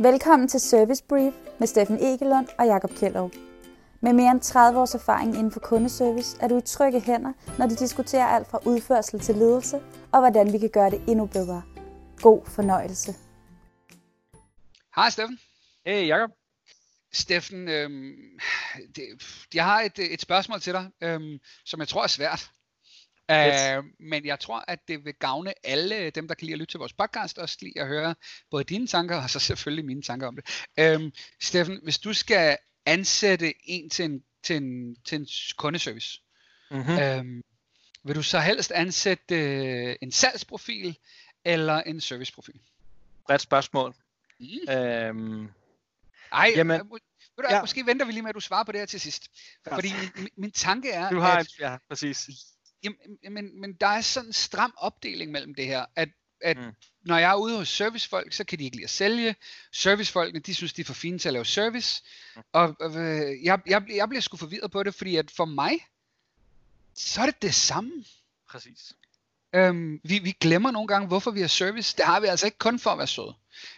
Velkommen til Service Brief med Steffen Egelund og Jakob Kjellerup. Med mere end 30 års erfaring inden for kundeservice er du i trygge hænder, når de diskuterer alt fra udførsel til ledelse og hvordan vi kan gøre det endnu bedre. God fornøjelse. Hej Steffen. Hey Jakob. Steffen, øhm, det, jeg har et, et spørgsmål til dig, øhm, som jeg tror er svært. Yes. Uh, men jeg tror, at det vil gavne alle dem, der kan lide at lytte til vores podcast, også lige at høre både dine tanker, og så selvfølgelig mine tanker om det. Um, Steffen, hvis du skal ansætte en til en, til en, til en kundeservice, mm-hmm. um, vil du så helst ansætte uh, en salgsprofil eller en serviceprofil? Bredt spørgsmål. Mm. Øhm, Ej, jamen, må, du, ja. måske venter vi lige med, at du svarer på det her til sidst. Fordi min, min tanke er, du har at, en, ja, præcis Jamen, men, men der er sådan en stram opdeling mellem det her, at, at mm. når jeg er ude hos servicefolk, så kan de ikke lide at sælge. Servicefolkene, de synes, de er for fine til at lave service. Mm. Og øh, jeg, jeg, jeg bliver sgu forvirret på det, fordi at for mig, så er det det samme. Præcis. Øhm, vi, vi glemmer nogle gange, hvorfor vi har service. Det har vi altså ikke kun for at være søde.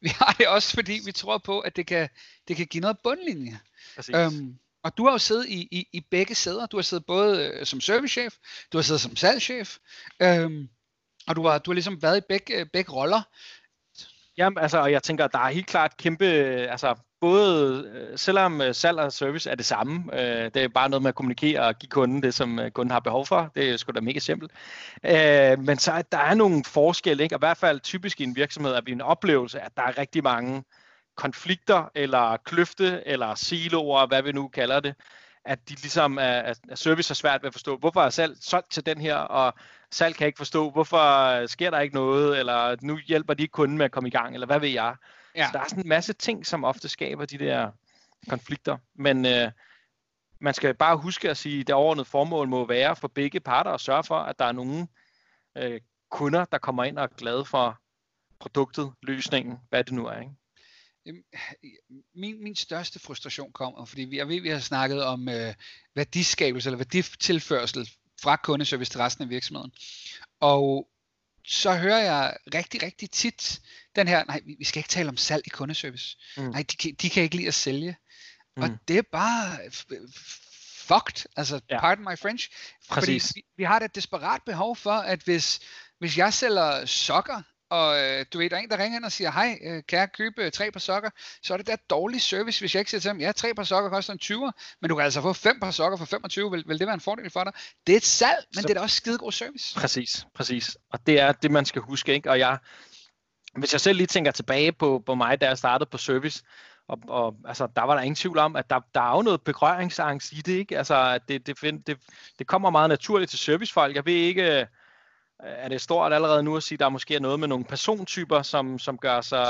Vi har det også, fordi vi tror på, at det kan, det kan give noget bundlinje. Præcis. Øhm, og du har jo siddet i, i, i begge sæder. Du har siddet både øh, som servicechef, du har siddet som salgschef, øhm, og du har, du har ligesom været i begge, øh, begge roller. Jamen, altså, og jeg tænker, der er helt klart kæmpe, øh, altså, både, øh, selvom salg og service er det samme, øh, det er bare noget med at kommunikere og give kunden det, som kunden har behov for. Det er sgu da mega simpelt. Øh, men så der er nogle forskelle, ikke? og i hvert fald typisk i en virksomhed, er vi en oplevelse, at der er rigtig mange konflikter, eller kløfte, eller siloer, hvad vi nu kalder det, at de ligesom er, at service er svært ved at forstå, hvorfor er salg solgt til den her, og salg kan ikke forstå, hvorfor sker der ikke noget, eller nu hjælper de kunden med at komme i gang, eller hvad ved jeg. Ja. Så der er sådan en masse ting, som ofte skaber de der konflikter. Men øh, man skal bare huske at sige, at det overordnede formål må være for begge parter at sørge for, at der er nogle øh, kunder, der kommer ind og er glade for produktet, løsningen, hvad det nu er. Ikke? min, min største frustration kommer, fordi vi, jeg ved, vi har snakket om øh, værdiskabelse eller værditilførsel fra kundeservice til resten af virksomheden. Og så hører jeg rigtig, rigtig tit den her, nej, vi skal ikke tale om salg i kundeservice. Mm. Nej, de kan, de kan ikke lide at sælge. Mm. Og det er bare fucked, altså ja. pardon my French. Præcis. Fordi vi, vi har et desperat behov for, at hvis, hvis jeg sælger sokker, og øh, du ved, der er en, der ringer ind og siger, hej, øh, kan jeg købe øh, tre par sokker? Så er det der dårlig service, hvis jeg ikke siger til dem, ja, tre par sokker koster en 20, men du kan altså få fem par sokker for 25, vil, vil det være en fordel for dig? Det er et salg, men Så, det er da også skide god service. Præcis, præcis. Og det er det, man skal huske, ikke? Og jeg, hvis jeg selv lige tænker tilbage på, på mig, da jeg startede på service, og, og altså, der var der ingen tvivl om, at der, der er jo noget berøringsangst i det, ikke? Altså, det, det, det, det kommer meget naturligt til servicefolk. Jeg ved ikke, er det stort allerede nu at sige, at der måske er noget med nogle persontyper, som, som gør, sig,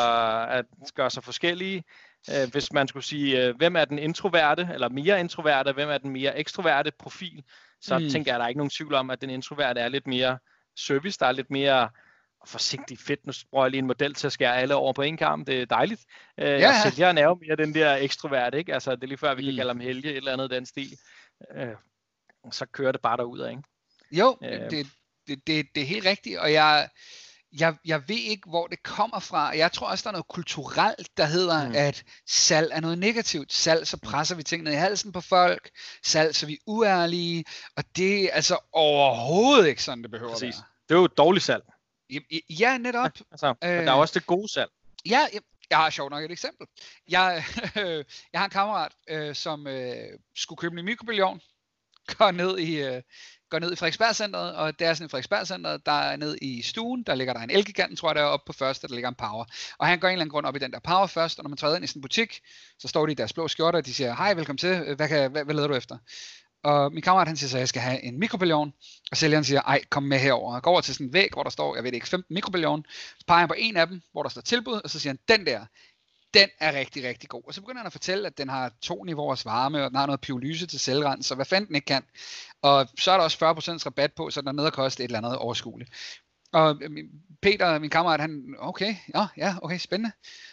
at, gør sig forskellige. Øh, hvis man skulle sige, øh, hvem er den introverte, eller mere introverte, hvem er den mere ekstroverte profil, så mm. tænker jeg, at der er ikke nogen tvivl om, at den introverte er lidt mere service, der er lidt mere forsigtig fedt. Nu bruger jeg lige en model til at skære alle over på en kamp. Det er dejligt. Øh, ja. Jeg sælgeren er jo mere den der ekstrovert, ikke? Altså, det er lige før, vi kan kalde ham Helge, et eller andet den stil. Øh, så kører det bare derud ikke? Jo, øh, det, det, det, det er helt rigtigt, og jeg, jeg, jeg ved ikke, hvor det kommer fra. Jeg tror også, der er noget kulturelt, der hedder, mm. at salg er noget negativt. Salg, så presser vi ting ned i halsen på folk. Salg, så vi er uærlige. Og det er altså overhovedet ikke sådan, det behøver Præcis. at være. Det er jo et dårligt salg. Ja, netop. Ja, altså, øh, der er også det gode salg. Ja, jeg, jeg har sjovt nok et eksempel. Jeg, øh, jeg har en kammerat, øh, som øh, skulle købe en mikrobillion, går ned i, øh, går ned i Frederiksbergcenteret, og det er sådan i Frederiksbergcenteret, der er ned i stuen, der ligger der en Elgiganten, tror jeg, der er oppe på første, der ligger en Power. Og han går en eller anden grund op i den der Power først, og når man træder ind i sådan en butik, så står de i deres blå skjorter, og de siger, hej, velkommen til, hvad, kan, hvad, hvad leder du efter? Og min kammerat han siger så, at jeg skal have en mikrobillion, og sælgeren siger, ej, kom med herover. Jeg går over til sådan en væg, hvor der står, jeg ved ikke, 15 mikrobillion, så peger han på en af dem, hvor der står tilbud, og så siger han, den der, den er rigtig, rigtig god. Og så begynder han at fortælle, at den har to niveauers varme, og den har noget pyrolyse til selvrens, så hvad fanden den ikke kan. Og så er der også 40% rabat på, så den er nede og koste et eller andet overskueligt. Og øh, Peter, min kammerat, han, okay, ja, ja, okay, spændende.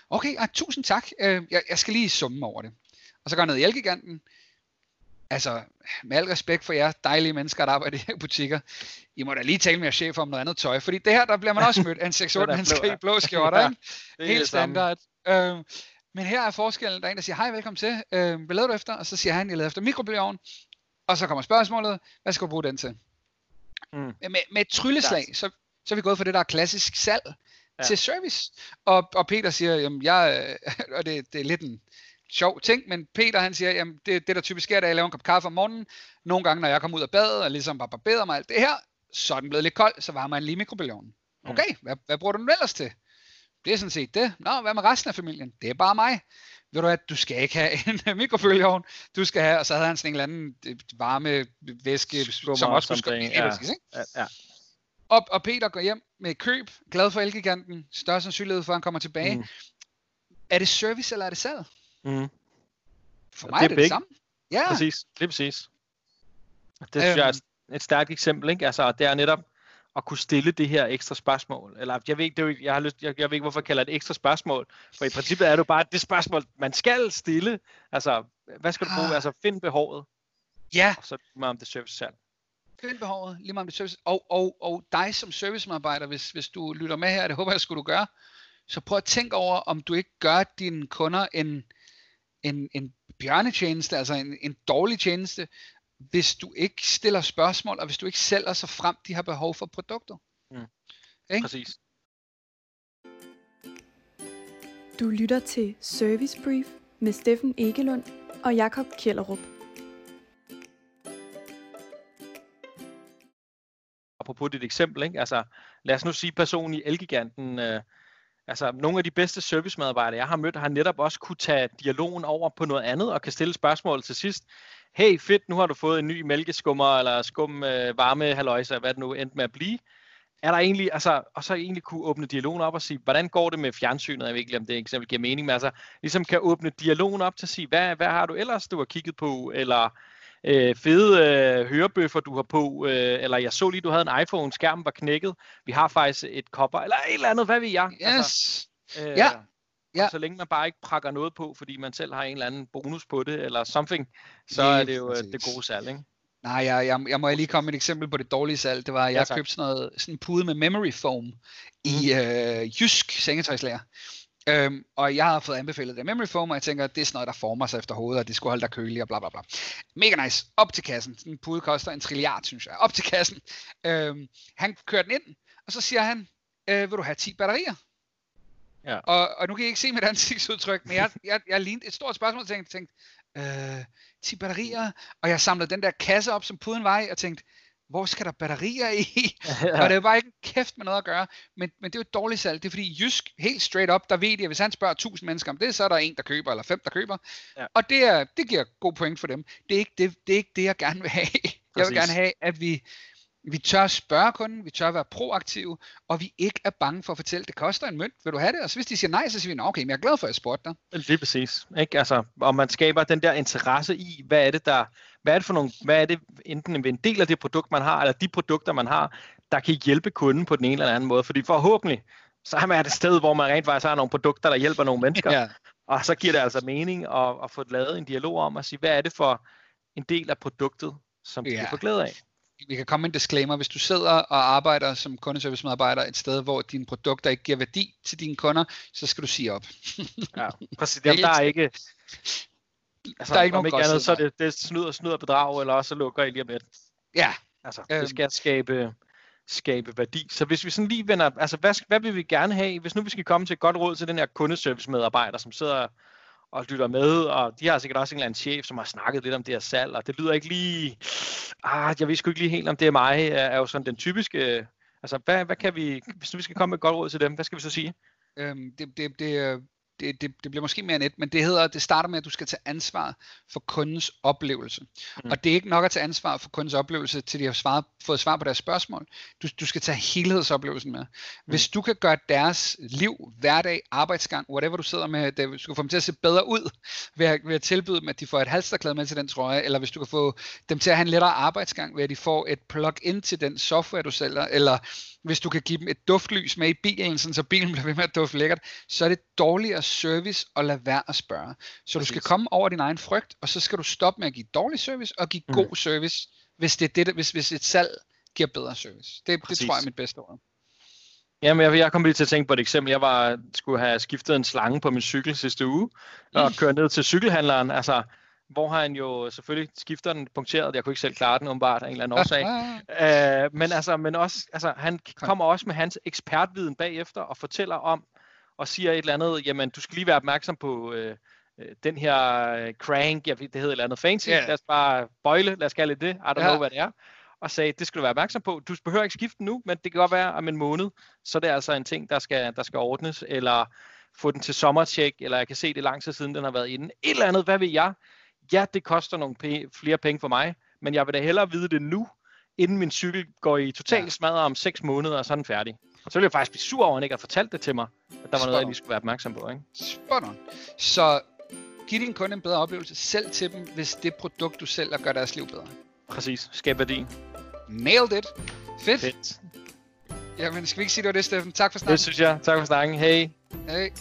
Okay, ej, tusind tak, øh, jeg, jeg skal lige summe over det. Og så går han ned i Elgiganten, altså, med al respekt for jer dejlige mennesker, der arbejder i de her butikker, I må da lige tale med jeres chef om noget andet tøj, fordi det her, der bliver man også mødt af en 6 mennesker i blå skjorter, ikke? Helt standard. Øh, Men her er forskellen, der er en, der siger, hej, velkommen til, øh, hvad leder du efter? Og så siger han, jeg leder efter mikrobølgeovn. Og så kommer spørgsmålet, hvad skal du bruge den til? Mm. Med, med et trylleslag, så, så er vi gået fra det, der er klassisk salg, ja. til service. Og, og Peter siger, jamen jeg, og det, det er lidt en sjov ting, men Peter han siger, jamen det, det der typisk sker, da jeg laver en kop kaffe om morgenen, nogle gange når jeg kommer ud af badet, og ligesom bare barberer mig alt det her, så er den blevet lidt kold, så varmer jeg lige mikrobølgeovnen. Mm. Okay, hvad, hvad bruger du den ellers til? Det er sådan set det. Nå, hvad med resten af familien? Det er bare mig. Ved du at du skal ikke have en mikrobølgeovn. Du skal have, og så havde han sådan en eller anden øh, varme væske, som også skulle ja. ikke? Ja, ja. Og, og Peter går hjem med køb, glad for Elgiganten, større sandsynlighed for, at han kommer tilbage. Mm. Er det service, eller er det salg? Mm. For mig det er, er det det samme. Ja. Præcis, det er præcis. Det synes øhm. jeg er et, et stærkt eksempel, ikke? Altså, det er netop, at kunne stille det her ekstra spørgsmål. Eller jeg ved ikke, det er jo, jeg, har lyst, jeg, jeg ved ikke, hvorfor jeg kalder det et ekstra spørgsmål. For i princippet er det jo bare det spørgsmål, man skal stille. Altså, hvad skal du bruge? Altså, find behovet. Ja. Og så lige om det service selv. Find behovet, lige om det service. Og, og, og dig som servicemedarbejder, hvis, hvis du lytter med her, det håber jeg, skulle du gøre, så prøv at tænke over, om du ikke gør dine kunder en, en, en bjørnetjeneste, altså en, en dårlig tjeneste, hvis du ikke stiller spørgsmål, og hvis du ikke sælger så frem, de har behov for produkter. Mm. Ikke? Præcis. Du lytter til Service Brief med Steffen Egelund og Jakob Kjellerup. Apropos dit eksempel, ikke? Altså, lad os nu sige personen i Elgiganten, øh, altså nogle af de bedste servicemedarbejdere, jeg har mødt, har netop også kunne tage dialogen over på noget andet og kan stille spørgsmål til sidst hey fedt, nu har du fået en ny mælkeskummer, eller skum øh, varme haløjse, hvad det nu endte med at blive. Er der egentlig, altså, og så egentlig kunne åbne dialogen op og sige, hvordan går det med fjernsynet, jeg ved ikke, om det eksempel giver mening, men altså, ligesom kan åbne dialogen op til at sige, hvad, hvad har du ellers, du har kigget på, eller øh, fede øh, hørebøffer, du har på, øh, eller jeg så lige, du havde en iPhone, skærmen var knækket, vi har faktisk et kopper, eller et eller andet, hvad ved jeg? Yes. Altså, øh, ja. Ja. så længe man bare ikke prakker noget på, fordi man selv har en eller anden bonus på det, eller something, så ja, er det jo øh, præcis. det gode salg, ikke? Nej, jeg, jeg, jeg må lige komme med et eksempel på det dårlige salg. Det var, at jeg ja, købte sådan, noget, sådan en pude med memory foam i mhm. øh, Jysk sengetøjslager. Øhm, og jeg har fået anbefalet det memory foam, og jeg tænker, at det er sådan noget, der former sig efter hovedet, og det skulle holde dig kølig og bla bla bla. Mega nice. Op til kassen. Den pude koster en trilliard, synes jeg. Op til kassen. Øhm, han kørte den ind, og så siger han, øh, vil du have 10 batterier? Ja. Og, og nu kan I ikke se mit ansigtsudtryk, men jeg, jeg, jeg lignede et stort spørgsmål og tænkte, tænkte øh, 10 batterier, og jeg samlede den der kasse op, som puden var i, og tænkte, hvor skal der batterier i? Ja. Og det var bare ikke kæft med noget at gøre. Men, men det er jo et dårligt salg. Det er fordi Jysk, helt straight up, der ved de, at hvis han spørger 1000 mennesker om det, så er der en, der køber, eller fem, der køber. Ja. Og det, er, det giver god point for dem. Det er, ikke det, det er ikke det, jeg gerne vil have. Præcis. Jeg vil gerne have, at vi, vi tør spørge kunden, vi tør være proaktive, og vi ikke er bange for at fortælle, det koster en mønt, vil du have det? Og så hvis de siger nej, så siger vi, okay, men jeg er glad for, at jeg spurgte dig. Lige præcis. Ikke? Altså, og man skaber den der interesse i, hvad er det, der, hvad er det for nogle, hvad er det enten en del af det produkt, man har, eller de produkter, man har, der kan hjælpe kunden på den ene eller anden måde. Fordi forhåbentlig, så er man et sted, hvor man rent faktisk har nogle produkter, der hjælper nogle mennesker. Ja. Og så giver det altså mening at, at få lavet en dialog om at sige, hvad er det for en del af produktet, som de ja. kan få glæde af vi kan komme med en disclaimer, hvis du sidder og arbejder som kundeservice-medarbejder et sted, hvor dine produkter ikke giver værdi til dine kunder, så skal du sige op. ja, præcis. Jamen, der er ikke... Altså, der er ikke nogen ikke andet, så er det, det er snyd og snyd og bedrag, eller også så lukker I lige om lidt. Ja. Altså, det øhm. skal skabe, skabe værdi. Så hvis vi sådan lige vender, altså hvad, hvad vil vi gerne have, hvis nu vi skal komme til et godt råd til den her kundeservice-medarbejder, som sidder og lytter med, og de har sikkert også en eller anden chef, som har snakket lidt om det her salg, og det lyder ikke lige, ah, jeg ved sgu ikke lige helt, om det er mig, er jo sådan den typiske, altså hvad, hvad kan vi, hvis vi skal komme med et godt råd til dem, hvad skal vi så sige? Øhm, det, det, det, det, det, det bliver måske mere net, men det hedder, det starter med, at du skal tage ansvar for kundens oplevelse. Mm. Og det er ikke nok at tage ansvar for kundens oplevelse, til de har svaret, fået svar på deres spørgsmål. Du, du skal tage helhedsoplevelsen med. Hvis mm. du kan gøre deres liv, hverdag, arbejdsgang, whatever du sidder med, det, du skal få dem til at se bedre ud, ved at, ved at tilbyde dem, at de får et halsterklæde med til den trøje, eller hvis du kan få dem til at have en lettere arbejdsgang, ved at de får et plug-in til den software, du sælger, eller hvis du kan give dem et duftlys med i bilen, sådan så bilen bliver ved med at dufte lækkert, så er det dårligere service at lade være at spørge. Så Præcis. du skal komme over din egen frygt, og så skal du stoppe med at give dårlig service og give mm. god service, hvis, det er det, hvis, hvis et salg giver bedre service. Det, det tror jeg er mit bedste ord. Jamen, jeg, jeg kom lige til at tænke på et eksempel. Jeg var, skulle have skiftet en slange på min cykel sidste uge, og køre ned til cykelhandleren, altså, hvor han jo selvfølgelig skifter den punkteret. Jeg kunne ikke selv klare den, umiddelbart af en eller anden årsag. uh, men, altså, men også, altså, han kommer også med hans ekspertviden bagefter og fortæller om, og siger et eller andet, jamen, du skal lige være opmærksom på øh, den her crank, jeg det hedder et eller andet fancy, yeah. lad os bare bøjle, lad os kalde det det, I don't ja. know, hvad det er og sagde, det skal du være opmærksom på. Du behøver ikke skifte nu, men det kan godt være om en måned, så det er altså en ting, der skal, der skal ordnes, eller få den til sommertjek, eller jeg kan se det lang tid siden, den har været inde. Et eller andet, hvad ved jeg? Ja, det koster nogle p- flere penge for mig, men jeg vil da hellere vide det nu, inden min cykel går i total ja. smadret om 6 måneder, og så er den færdig. Så vil jeg faktisk blive sur over, at han ikke har fortalt det til mig, at der var Spot noget, jeg lige skulle være opmærksom på. Ikke? Spot on. Så giv din kunde en bedre oplevelse selv til dem, hvis det produkt, du sælger, gør deres liv bedre. Præcis. Skab værdi. Nailed it. Fedt. Fedt. Jamen, skal vi ikke sige, det var det, Steffen? Tak for snakken. Det synes jeg. Tak for snakken. Hej. Hej.